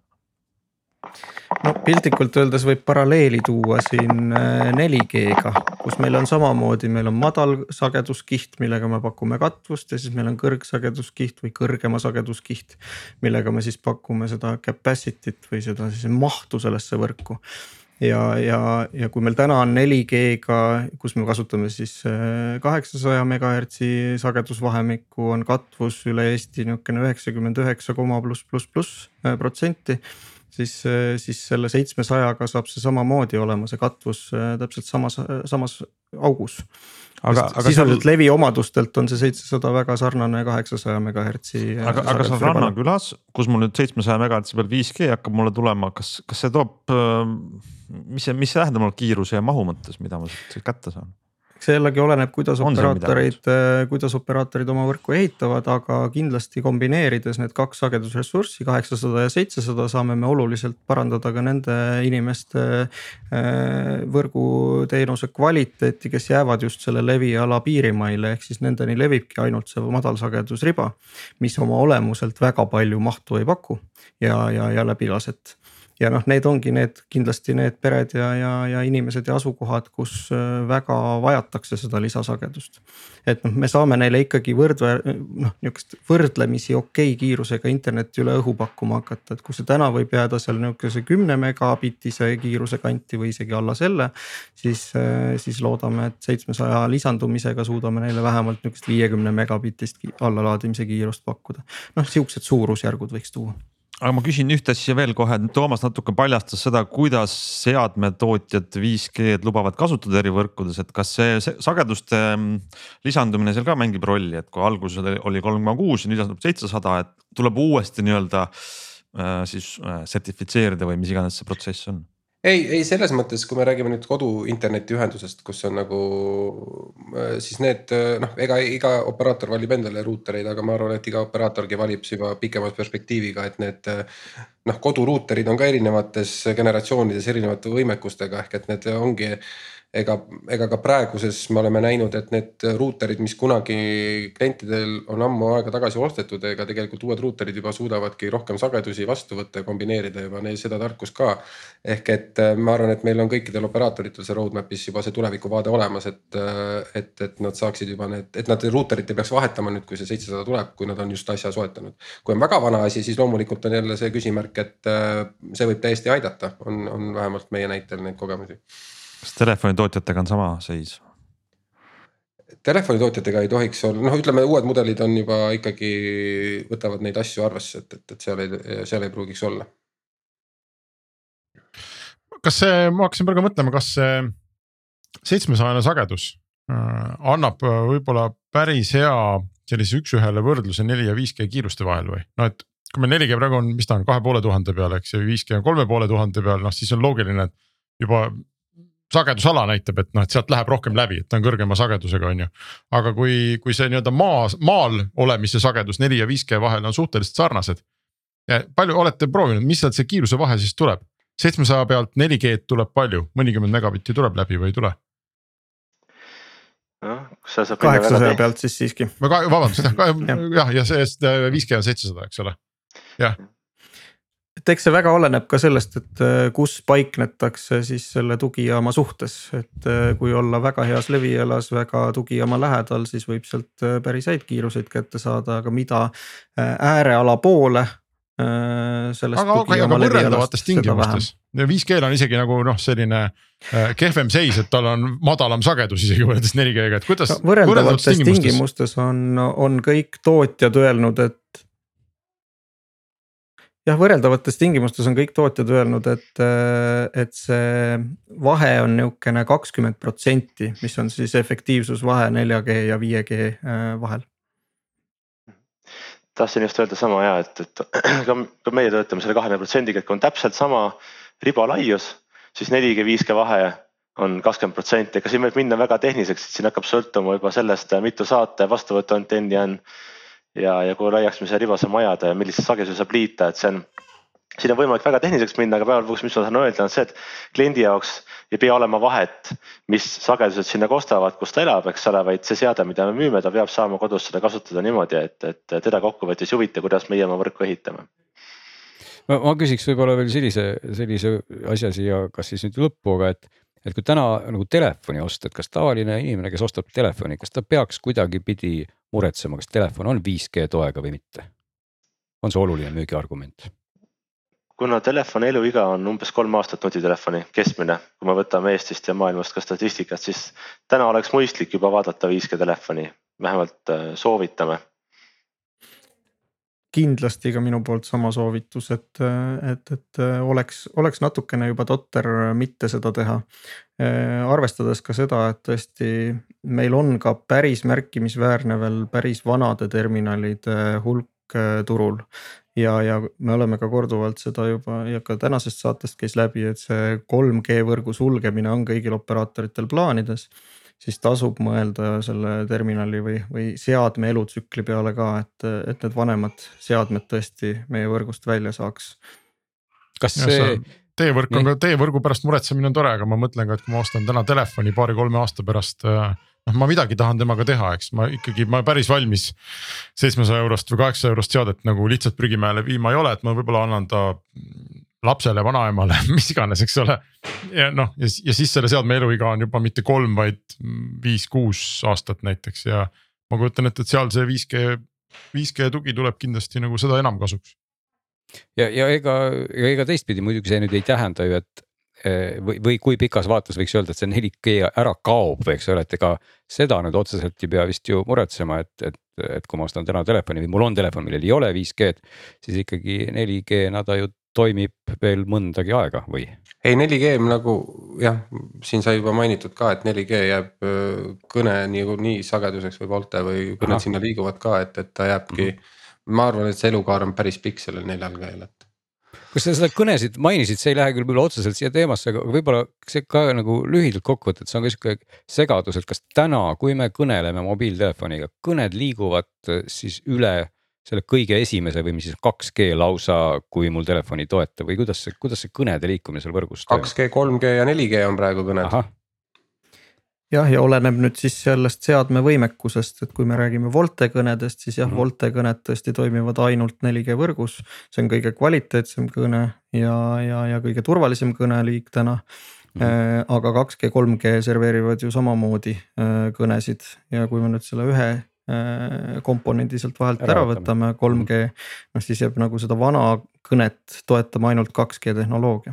No piltlikult öeldes võib paralleeli tuua siin 4G-ga, äh, kus meil on samamoodi, meil on madal sageduskiht, millega me pakume katvust ja siis meil on kõrgsageduskiht või kõrgema sageduskiht. millega me siis pakume seda capacity't või seda siis mahtu sellesse võrku ja, ja, ja kui meil täna on 4G-ga, kus me kasutame siis äh, kaheksasaja megahertsi sagedusvahemikku, on katvus üle Eesti niisugune üheksakümmend üheksa koma pluss, pluss, pluss äh, protsenti siis, äh, siis selle seitsmesajaga saab see samamoodi olema see katvus täpselt samas, samas augus. aga, aga sisuliselt seal... levi omadustelt on see seitsesada väga sarnane kaheksasaja megahertsi. aga, aga seal rannakülas, kus mul nüüd seitsmesaja megahertsi peal 5G hakkab mulle tulema, kas, kas see toob mis see, mis see tähendab mul kiiruse ja mahu mõttes, mida ma siit kätte saan? See jällegi oleneb, kuidas on operaatorid, äh, kuidas operaatorid oma võrku ehitavad, aga kindlasti kombineerides need kaks sagedusressurssi, kaheksasada ja seitsesada, saame me oluliselt parandada ka nende inimeste äh, võrguteenuse kvaliteeti, kes jäävad just selle leviala piirimaile, ehk siis nendeni levibki ainult see madalsagedusriba. mis oma olemuselt väga palju mahtu ei paku ja, ja, ja läbilaset ja noh, need ongi need kindlasti need pered ja, ja, ja inimesed ja asukohad, kus äh, väga vajatakse seda lisasagedust. et noh, me saame neile ikkagi võrdväär-, noh nihukest võrdlemisi okei okay kiirusega internetti üle õhu pakkuma hakata, et kui see täna võib jääda seal nihukese kümne megabitise kiiruse kanti või isegi alla selle. siis, äh, siis loodame, et seitsmesaja lisandumisega suudame neile vähemalt nihukest viiekümne megabitist allalaadimise kiirust pakkuda. noh, sihukesed suurusjärgud võiks tuua aga ma küsin ühte asja veel kohe, Toomas natuke paljastas seda, kuidas seadmetootjad 5G-d lubavad kasutada eri võrkudes, et kas see, see sageduste mm, lisandumine seal ka mängib rolli, et kui alguses oli kolm koma kuus ja nüüd lisandub seitsesada, et tuleb uuesti nii-öelda äh, siis äh, sertifitseerida või mis iganes see protsess on ei, ei selles mõttes, kui me räägime nüüd kodu internetiühendusest, kus on nagu äh, siis need äh, noh, ega iga operaator valib endale ruutereid, aga ma arvan, et iga operaatorgi valib juba pikema perspektiiviga, et need. Äh, noh, koduruuterid on ka erinevates generatsioonides erinevate võimekustega ehk et need ongi ega, ega ka praeguses me oleme näinud, et need ruuterid, mis kunagi klientidel on ammu aega tagasi ostetud, ega tegelikult uued ruuterid juba suudavadki rohkem sagedusi vastu võtta ja kombineerida juba neil seda tarkust ka. ehk et äh, ma arvan, et meil on kõikidel operaatoritel see roadmap'is juba see tulevikuvaade olemas, et, äh, et, et nad saaksid juba need, et nad ruuterit ei peaks vahetama nüüd, kui see seitsesada tuleb, kui nad on just asja soetanud. kui on väga vana asi, siis loomulikult on jälle see küsimärk, et äh, see võib täiesti aidata, on, on vähemalt meie näitel neid kogemusi kas telefonitootjatega on sama seis? Telefonitootjatega ei tohiks olla, noh, ütleme uued mudelid on juba ikkagi võtavad neid asju arvesse, et, et, et seal ei, seal ei pruugiks olla. kas see, ma hakkasin praegu mõtlema, kas see seitsmesajane sagedus äh, annab äh, võib-olla päris hea sellise üks-ühele võrdluse neli ja 5G kiiruste vahel või noh, et kui meil 4G praegu on, mis ta on, kahe poole tuhande peal, eks ju, 5G on kolme poole tuhande peal, noh siis on loogiline, et juba sagedusala näitab, et noh, et sealt läheb rohkem läbi, et ta on kõrgema sagedusega, on ju. aga kui, kui see nii-öelda maa, maal olemise sagedus neli ja 5G vahel on suhteliselt sarnased. palju olete proovinud, mis sealt see kiiruse vahe siis tuleb? seitsmesaja pealt 4G-d tuleb palju, mõnikümmend megabitti tuleb läbi või ei tule? kaheksasaja pealt siis siiski. vabandust jah, jah, ja see 5G on seitsesada, eks ole, jah et eks see väga oleneb ka sellest, et äh, kus paiknetakse siis selle tugijaama suhtes, et äh, kui olla väga heas levialas, väga tugijaama lähedal, siis võib sealt äh, päris häid kiiruseid kätte saada, aga mida ääreala poole. aga, aga, aga võrreldavates tingimustes, 5G-l on isegi nagu noh, selline kehvem seis, et tal on madalam sagedus isegi võrreldes 4G-ga, et kuidas no,. võrreldavates tingimustes, tingimustes on, on kõik tootjad öelnud, et jah, võrreldavates tingimustes on kõik tootjad öelnud, et, äh, et see vahe on nihukene kakskümmend protsenti, mis on siis efektiivsusvahe 4G ja 5G äh, vahel. tahtsin just öelda sama ja et, et ka, ka meie töötame selle kahekümne protsendiga, et kui on täpselt sama riba laius, siis 4G, 5G vahe on kakskümmend protsenti, ega siin võib minna väga tehniliseks, siin hakkab sõltuma juba sellest, mitu saate vastuvõtuantenni on ja, ja kui laiaks me selle ribase majade ja millise sageduse saab liita, et see on siin on võimalik väga tehniliseks minna, aga päeva lõpuks, mis ma saan öelda, on see, et kliendi jaoks ei pea olema vahet, mis sagedused sinna kostavad, kus ta elab, eks ole, vaid see seade, mida me müüme, ta peab saama kodus seda kasutada niimoodi, et, et teda kokkuvõttes ei huvita, kuidas meie oma võrku ehitame. ma, ma küsiks võib-olla veel sellise, sellise asja siia, kas siis nüüd lõppu, aga et et kui täna nagu telefoni osta, et kas tavaline inimene, kes ostab telefoni, kas ta peaks kuidagipidi muretsema, kas telefon on 5G toega või mitte? on see oluline müügiargument? kuna telefoni eluiga on umbes kolm aastat nutitelefoni keskmine, kui me võtame Eestist ja maailmast ka statistikat, siis täna oleks mõistlik juba vaadata 5G telefoni, vähemalt äh, soovitame kindlasti ka minu poolt sama soovitus, et, et, et oleks, oleks natukene juba totter mitte seda teha. arvestades ka seda, et tõesti meil on ka päris märkimisväärne veel päris vanade terminalide hulk eh, turul. ja, ja me oleme ka korduvalt seda juba ja ka tänasest saatest käis läbi, et see 3G võrgu sulgemine on kõigil operaatoritel plaanides siis tasub mõelda selle terminali või, või seadme elutsükli peale ka, et, et need vanemad seadmed tõesti meie võrgust välja saaks. kas see? teevõrk on ka, teevõrgu pärast muretsemine on tore, aga ma mõtlen ka, et kui ma ostan täna telefoni paari-kolme aasta pärast äh, noh, ma midagi tahan temaga teha, eks ma ikkagi, ma päris valmis seitsmesaja eurost või kaheksasaja eurost seadet nagu lihtsalt prügimäele viima ei ole, et ma võib-olla annan ta lapsele, vanaemale, mis iganes, eks ole. ja noh, ja, siis selle seadme eluiga on juba mitte kolm, vaid viis-kuus aastat näiteks ja ma kujutan ette, et seal see 5G, 5G tugi tuleb kindlasti nagu seda enam kasuks. ja, ja ega, ega teistpidi muidugi see nüüd ei tähenda ju, et eh, või, või kui pikas vaates võiks öelda, et see 4G ära kaob, eks ole, et ega seda nüüd otseselt ei pea vist ju muretsema, et, et, et kui ma ostan täna telefoni või mul on telefon, millel ei ole 5G-d, siis ikkagi 4G-na ta ju toimib veel mõndagi aega või? ei, 4G nagu jah, siin sai juba mainitud ka, et 4G jääb kõne niikuinii sageduseks või volte või kõned sinna liiguvad ka, et, et ta jääbki mm. -hmm. ma arvan, et see elukaar on päris pikk sellel 4G-l, et kas sa seda kõnesid mainisid, see ei lähe küll võib-olla otseselt siia teemasse, aga võib-olla see ka nagu lühidalt kokku võtta, et see on ka sihuke segadus, et kas täna, kui me kõneleme mobiiltelefoniga, kõned liiguvad siis üle selle kõige esimese või mis siis 2G lausa, kui mul telefon ei toeta või kuidas see, kuidas see kõnede liikumine seal võrgus toimub? 2G, 3G ja 4G on praegu kõned. jah, ja oleneb nüüd siis sellest seadme võimekusest, et kui me räägime Volte kõnedest, siis jah mm, -hmm. Volte kõned tõesti toimivad ainult 4G võrgus. see on kõige kvaliteetsem kõne ja, ja, ja kõige turvalisem kõneliik täna mm. -hmm. aga 2G, 3G serveerivad ju samamoodi äh, kõnesid ja kui me nüüd selle ühe komponendi sealt vahelt ära, ära võtame, 3G, noh siis jääb nagu seda vana kõnet toetama ainult 2G tehnoloogia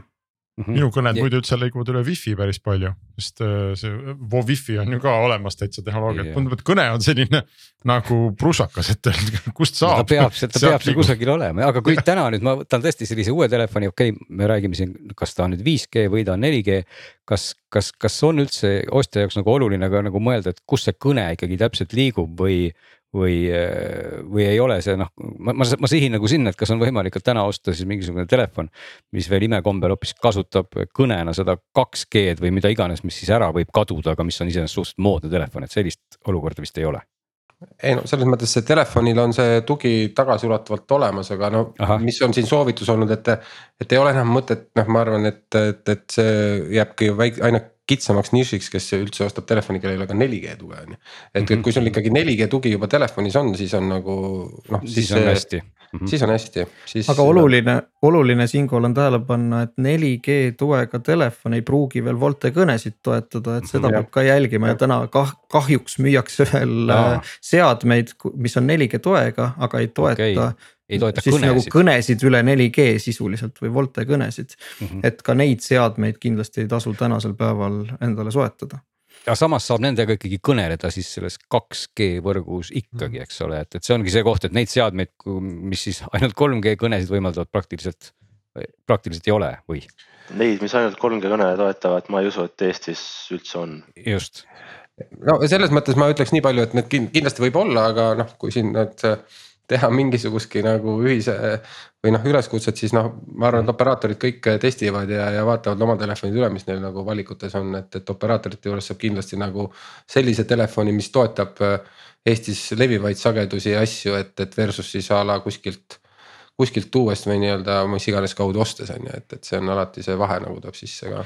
Mm -hmm. minu kõned ja. muidu üldse lõiguvad üle wifi päris palju, sest äh, see Wi-Fi on ju ka olemas täitsa tehnoloogia, tundub, et kõne on selline nagu prusakas, et kust saab. ta peab, ta peab seal kusagil olema, aga kui täna nüüd ma võtan tõesti sellise uue telefoni, okei okay,, me räägime siin, kas ta on nüüd 5G või ta on 4G. kas, kas, kas on üldse ostja jaoks nagu oluline ka nagu mõelda, et kus see kõne ikkagi täpselt liigub või või, või ei ole see noh, ma, ma, ma sihin nagu sinna, et kas on võimalik ka täna osta siis mingisugune telefon. mis veel imekombel hoopis kasutab kõnena seda 2G-d või mida iganes, mis siis ära võib kaduda, aga mis on iseenesest suhteliselt moodne telefon, et sellist olukorda vist ei ole ei no selles mõttes, et telefonil on see tugi tagasiulatuvalt olemas, aga no Aha. mis on siin soovitus olnud, et. et ei ole enam mõtet, noh, ma arvan, et, et, et see jääbki väike, aina kitsamaks nišiks, kes üldse ostab telefoni, kellel ei ole ka 4G tuge on ju. et mm, -hmm. kui sul ikkagi 4G tugi juba telefonis on, siis on nagu noh. siis on hästi mm. -hmm. siis on hästi, siis. aga oluline, oluline siinkohal on tähele panna, et 4G tuega telefon ei pruugi veel Volte kõnesid toetada, et seda ja. peab ka jälgima ja täna kah kahjuks müüakse veel Aa. Äh, seadmeid, mis on 4G toega, aga ei toeta okay ei toeta siis kõnesid. nagu kõnesid üle 4G sisuliselt või Volte kõnesid mm. -hmm. et ka neid seadmeid kindlasti ei tasu tänasel päeval endale soetada ja samas saab nendega ikkagi kõneleda siis selles 2G võrgus ikkagi, mhm. eks ole, et, et see ongi see koht, et neid seadmeid, mis siis ainult 3G kõnesid võimaldavad praktiliselt, praktiliselt ei ole või? Neid, mis ainult 3G kõne toetavad, ma ei usu, et Eestis üldse on. just. no selles mõttes ma ütleks nii palju, et need kindlasti võib olla, aga noh, kui siin need teha mingisugustki nagu ühise või noh, üleskutset, siis noh, ma arvan, et operaatorid kõik testivad ja, ja vaatavad oma telefonid üle, mis neil nagu valikutes on, et, et operaatorite juures saab kindlasti nagu sellise telefoni, mis toetab äh, Eestis levivaid sagedusi ja asju, et, et versus siis a la kuskilt kuskilt tuues või nii-öelda mis iganes kaudu ostes on ju, et, et see on alati see vahe nagu tuleb sisse ka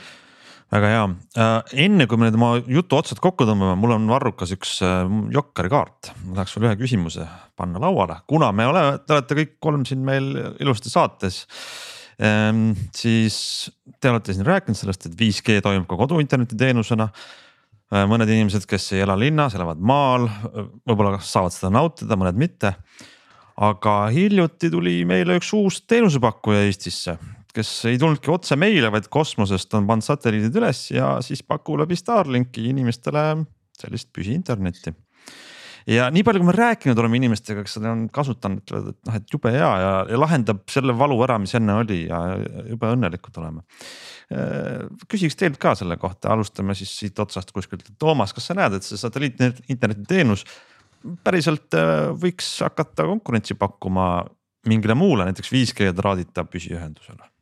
väga hea, äh, enne kui me nüüd oma jutu otsad kokku tõmbame, mul on varrukas üks äh, Jokkeri kaart, ma tahaks sulle ühe küsimuse panna lauale, kuna me oleme, te olete kõik kolm siin meil ilusti saates. Ehm, siis te olete siin rääkinud sellest, et 5G toimub ka kodu internetiteenusena. Äh, mõned inimesed, kes ei ela linnas, elavad maal, võib-olla saavad seda nautida, mõned mitte. aga hiljuti tuli meile üks uus teenusepakkuja Eestisse kes ei tulnudki otse meile, vaid kosmosest on pannud satelliidid üles ja siis pakub läbi Starlinki inimestele sellist püsiinternetti. ja nii palju, kui me rääkinud oleme inimestega, kes seda on kasutanud, ütlevad, et noh, et jube hea ja, ja lahendab selle valu ära, mis enne oli ja jube õnnelikud oleme. Äh, küsiks teilt ka selle kohta, alustame siis siit otsast kuskilt, Toomas, kas sa näed, et see satelliit internetiteenus päriselt äh, võiks hakata konkurentsi pakkuma mingile muule, näiteks 5G traadita püsiühendusele?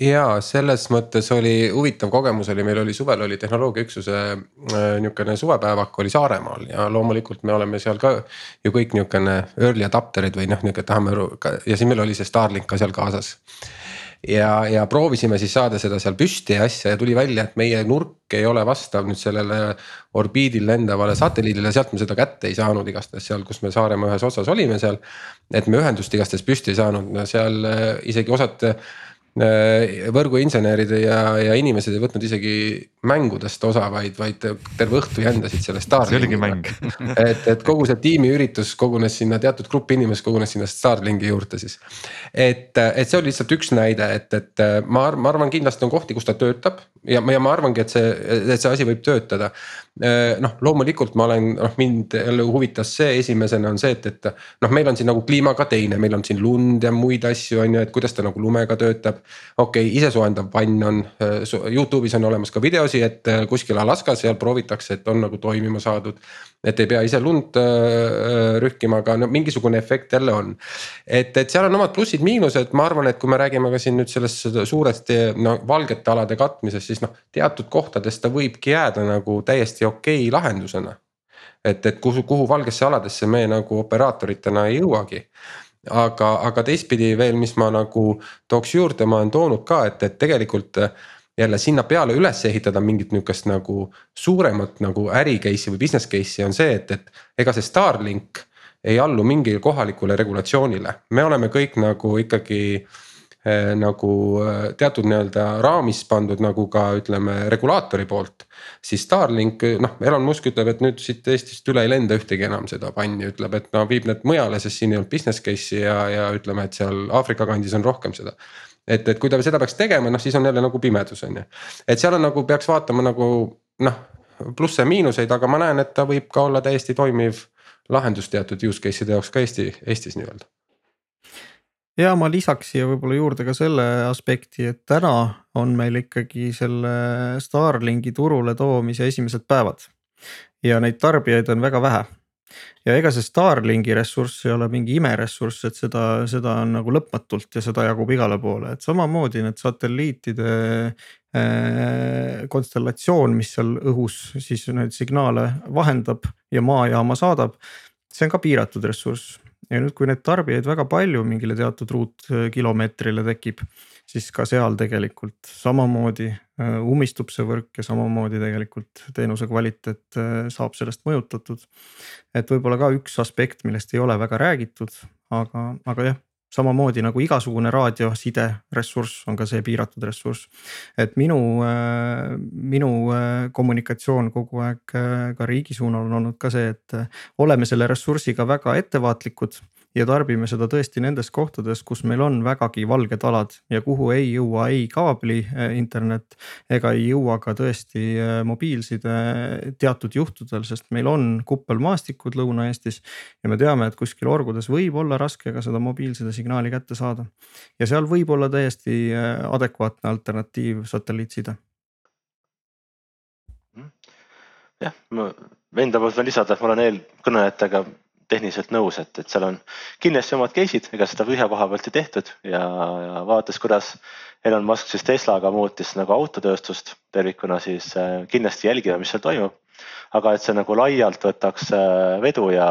Ja selles mõttes oli huvitav kogemus oli, meil oli suvel oli tehnoloogiaüksuse äh, nihukene suvepäevak oli Saaremaal ja loomulikult me oleme seal ka ju kõik nihukene early adapter'id või noh, nihuke tahame ja siis meil oli see Starlink ka seal kaasas ja, ja proovisime siis saada seda seal püsti ja asja ja tuli välja, et meie nurk ei ole vastav nüüd sellele orbiidil lendavale satelliidile, sealt me seda kätte ei saanud igastahes seal, kus me Saaremaa ühes otsas olime seal. et me ühendust igastahes püsti ei saanud, seal äh, isegi osad võrguinsenerid ja, ja inimesed ei võtnud isegi mängudest osa, vaid, vaid terve õhtu jändasid selle Starlinki. see oligi mäng et, et kogu see tiimiüritus kogunes sinna, teatud grupp inimesi kogunes sinna Starlinki juurde siis. et, et see oli lihtsalt üks näide, et, et ma, ma arvan, kindlasti on kohti, kus ta töötab ja, ja ma arvangi, et see, et see asi võib töötada. Äh, noh, loomulikult ma olen, noh mind jälle huvitas see esimesena on see, et, et noh, meil on siin nagu kliima ka teine, meil on siin lund ja muid asju on ju, et kuidas ta nagu lumega töötab. okei okay,, isesoojendav vann on, äh, Youtube'is on olemas ka videosi, et äh, kuskil Alaskas seal proovitakse, et on nagu toimima saadud et ei pea ise lund rühkima, aga no mingisugune efekt jälle on. et, et seal on omad plussid-miinused, ma arvan, et kui me räägime ka siin nüüd sellest suurest no valgete alade katmisest, siis noh, teatud kohtades ta võibki jääda nagu täiesti okei okay lahendusena. et, et kuhu, kuhu valgesse aladesse me nagu operaatoritena ei jõuagi aga, aga teistpidi veel, mis ma nagu tooks juurde, ma olen toonud ka, et, et tegelikult jälle sinna peale üles ehitada mingit nihukest nagu suuremat nagu äri case'i või business case'i on see, et, et ega see Starlink ei allu mingile kohalikule regulatsioonile, me oleme kõik nagu ikkagi eh, nagu eh, teatud nii-öelda raamis pandud nagu ka ütleme regulaatori poolt. siis Starlink noh, Elon Musk ütleb, et nüüd siit Eestist üle ei lenda ühtegi enam seda panni, ütleb, et no viib need mujale, sest siin ei olnud business case'i ja, ja ütleme, et seal Aafrika kandis on rohkem seda et, et kui ta seda peaks tegema, noh siis on jälle nagu pimedus on ju. et seal on nagu peaks vaatama nagu noh plusse ja miinuseid, aga ma näen, et ta võib ka olla täiesti toimiv lahendus teatud use case'ide jaoks ka Eesti, Eestis nii-öelda. Ja ma lisaks siia võib-olla juurde ka selle aspekti, et täna on meil ikkagi selle Starlinki turule toomise esimesed päevad. ja neid tarbijaid on väga vähe ja ega see Starlinki ressurss ei ole mingi imeressurss, et seda, seda on nagu lõpmatult ja seda jagub igale poole, et samamoodi need satelliitide äh, konstellatsioon, mis seal õhus siis neid signaale vahendab ja maajaama saadab. see on ka piiratud ressurss ja nüüd, kui neid tarbijaid väga palju mingile teatud ruutkilomeetrile tekib siis ka seal tegelikult samamoodi äh, ummistub see võrk ja samamoodi tegelikult teenuse kvaliteet äh, saab sellest mõjutatud. et võib-olla ka üks aspekt, millest ei ole väga räägitud, aga, aga jah samamoodi nagu igasugune raadioside ressurss on ka see piiratud ressurss. et minu, äh, minu kommunikatsioon kogu aeg ka riigi suunal on olnud ka see, et oleme selle ressursiga väga ettevaatlikud ja tarbime seda tõesti nendes kohtades, kus meil on vägagi valged alad ja kuhu ei jõua ei kaabli äh, internet ega ei jõua ka tõesti äh, mobiilside teatud juhtudel, sest meil on kuppelmaastikud Lõuna-Eestis. ja me teame, et kuskil orgudes võib olla raske ka seda mobiilside signaali kätte saada. ja seal võib olla täiesti adekvaatne alternatiiv satelliitside jah, ma enda poolt võin lisada, et ma olen eelkõnelejatega tehniliselt nõus, et, et seal on kindlasti omad case'id, ega seda tühja koha pealt ei tehtud ja, ja vaadates, kuidas Elon Musk siis Teslaga muutis nagu autotööstust tervikuna, siis äh, kindlasti jälgime, mis seal toimub. aga et see nagu laialt võtaks äh, vedu ja,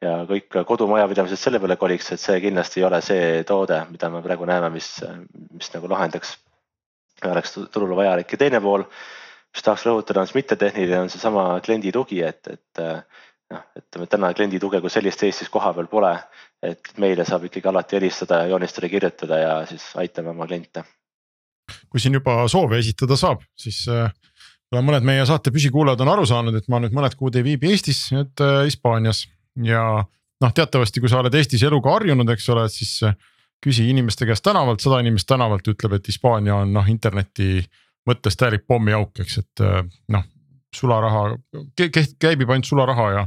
ja kõik kodumajapidamised selle peale koliks, et see kindlasti ei ole see toode, mida me praegu näeme, mis, mis nagu lahendaks, oleks turule vajalik ja teine pool mis tahaks rõhutada, on siis mittetehniline, on seesama kliendi tugi, et, et noh, ütleme täna kliendi tuge kui sellist Eestis kohapeal pole. et meile saab ikkagi alati helistada ja joonistada, kirjutada ja siis aitame oma kliente. kui siin juba soove esitada saab, siis äh, mõned meie saate püsikuulajad on aru saanud, et ma nüüd mõned kuud ei viibi Eestis, et äh, Hispaanias ja noh, teatavasti, kui sa oled Eestis eluga harjunud, eks ole, siis äh, küsi inimeste käest tänavalt, sada inimest tänavalt ütleb, et Hispaania on noh, interneti mõttes täielik pommiauk, eks, et noh, sularaha, käibib ainult sularaha ja,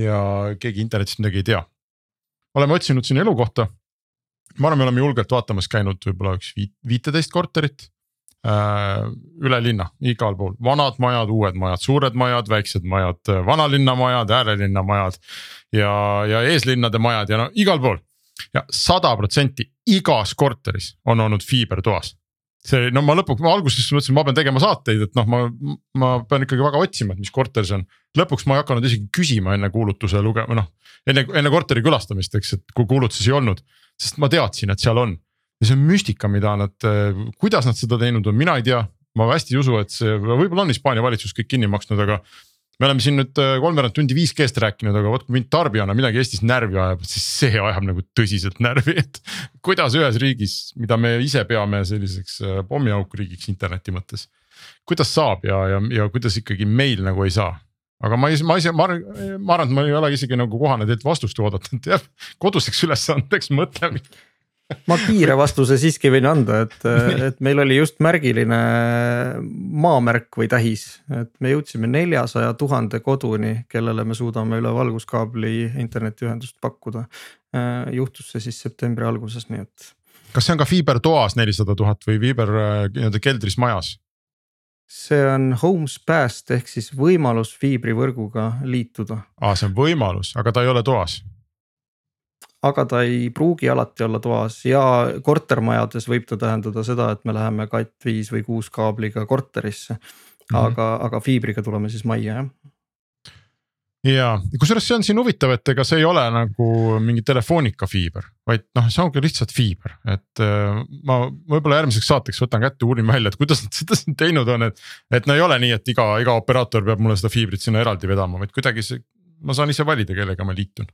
ja keegi internetist midagi ei tea. oleme otsinud siin elukohta. ma arvan, me oleme julgelt vaatamas käinud võib-olla üks viit, viiteist korterit äh,. üle linna, igal pool, vanad majad, uued majad, suured majad, väiksed majad, vanalinna majad, äärelinna majad. ja, ja eeslinnade majad ja no igal pool ja sada protsenti igas korteris on olnud fiiber toas see no ma lõpuks, ma alguses mõtlesin, ma pean tegema saateid, et noh, ma, ma pean ikkagi väga otsima, et mis korter see on. lõpuks ma ei hakanud isegi küsima enne kuulutuse lugema, noh enne, enne korteri külastamist, eks, et kui kuulutusi ei olnud, sest ma teadsin, et seal on. ja see on müstika, mida nad, kuidas nad seda teinud on, mina ei tea, ma hästi ei usu, et see võib-olla on Hispaania valitsus kõik kinni maksnud, aga me oleme siin nüüd äh, kolmveerand tundi 5G-st rääkinud, aga vot kui mind tarbijana midagi Eestis närvi ajab, siis see ajab nagu tõsiselt närvi, et. kuidas ühes riigis, mida me ise peame selliseks äh, pommiaukriigiks interneti mõttes. kuidas saab ja, ja, ja kuidas ikkagi meil nagu ei saa? aga ma ei, ma ise, ma arvan, ma arvan, et ma ei ole isegi nagu kohane teilt vastust oodata, et jah, koduseks ülesandeks mõtleme ma kiire vastuse siiski võin anda, et, et meil oli just märgiline maamärk või tähis, et me jõudsime neljasaja tuhande koduni, kellele me suudame üle valguskaabli internetiühendust pakkuda. juhtus see siis septembri alguses, nii et. kas see on ka fiibertoas nelisada tuhat või fiiber nii-öelda keldris majas? see on homes passed ehk siis võimalus fiibrivõrguga liituda. aa, see on võimalus, aga ta ei ole toas aga ta ei pruugi alati olla toas ja kortermajades võib ta tähendada seda, et me läheme Cat5 või kuus kaabliga korterisse. Mhm. aga mm, -hmm. aga fiibriga tuleme siis majja jah. ja kusjuures see on siin huvitav, et ega see ei ole nagu mingi telefonika fiiber, vaid noh, see ongi lihtsalt fiiber, et äh, ma võib-olla järgmiseks saateks võtan kätte, uurin välja, et kuidas nad seda siin teinud on, et. et no ei ole nii, et iga, iga operaator peab mulle seda fiibrit sinna eraldi vedama, vaid kuidagi see, ma saan ise valida, kellega ma liitun.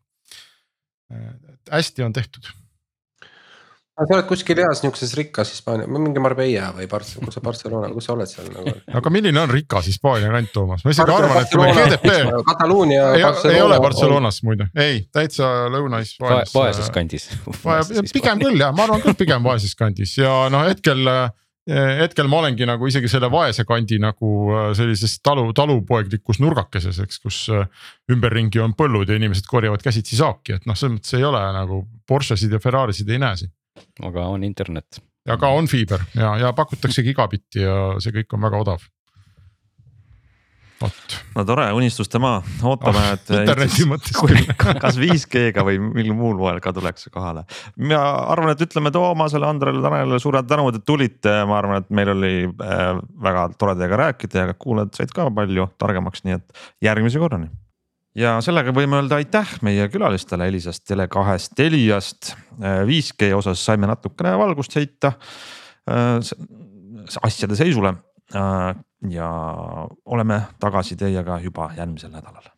Hästi on tehtud sa oled kuskil heas nihukeses rikkas Hispaania, mingi Marbella või Barcelona, kus sa Barcelona, kus sa oled seal nagu? aga milline on rikas Hispaania kant, Toomas, ma isegi arvan, et kui meil GDP. Kataloonia. ei, ei ole Barcelonas muide, ei täitsa Lõuna-Hispaanias. vaeses kandis. pigem küll jah, ma arvan küll pigem vaeses kandis ja noh, hetkel hetkel ma olengi nagu isegi selle vaese kandi nagu äh, sellises talu, talupoeglikus nurgakeses, eks, kus äh, ümberringi on põllud ja inimesed korjavad käsitsi saaki, et noh, selles mõttes ei ole nagu Porschesid ja Ferrarisid ei näe siin aga on internet. ja ka on fiiber ja, ja pakutakse gigabitti ja see kõik on väga odav. No tore, unistuste maa, ootame oh,, et. interneti mõttes küll. kas 5G-ga või mingil muul moel ka tuleks kohale. ma arvan, et ütleme Toomasele, Andrele, Tanelile suured tänud, et tulite, ma arvan, et meil oli äh, väga tore teiega rääkida ja kuulajad said ka palju targemaks, nii et järgmise korrani ja sellega võime öelda aitäh meie külalistele Elisast, Tele2-st, Teliast. 5G äh, osas saime natukene valgust heita äh, asjade seisule. Äh, ja oleme tagasi teiega juba järgmisel nädalal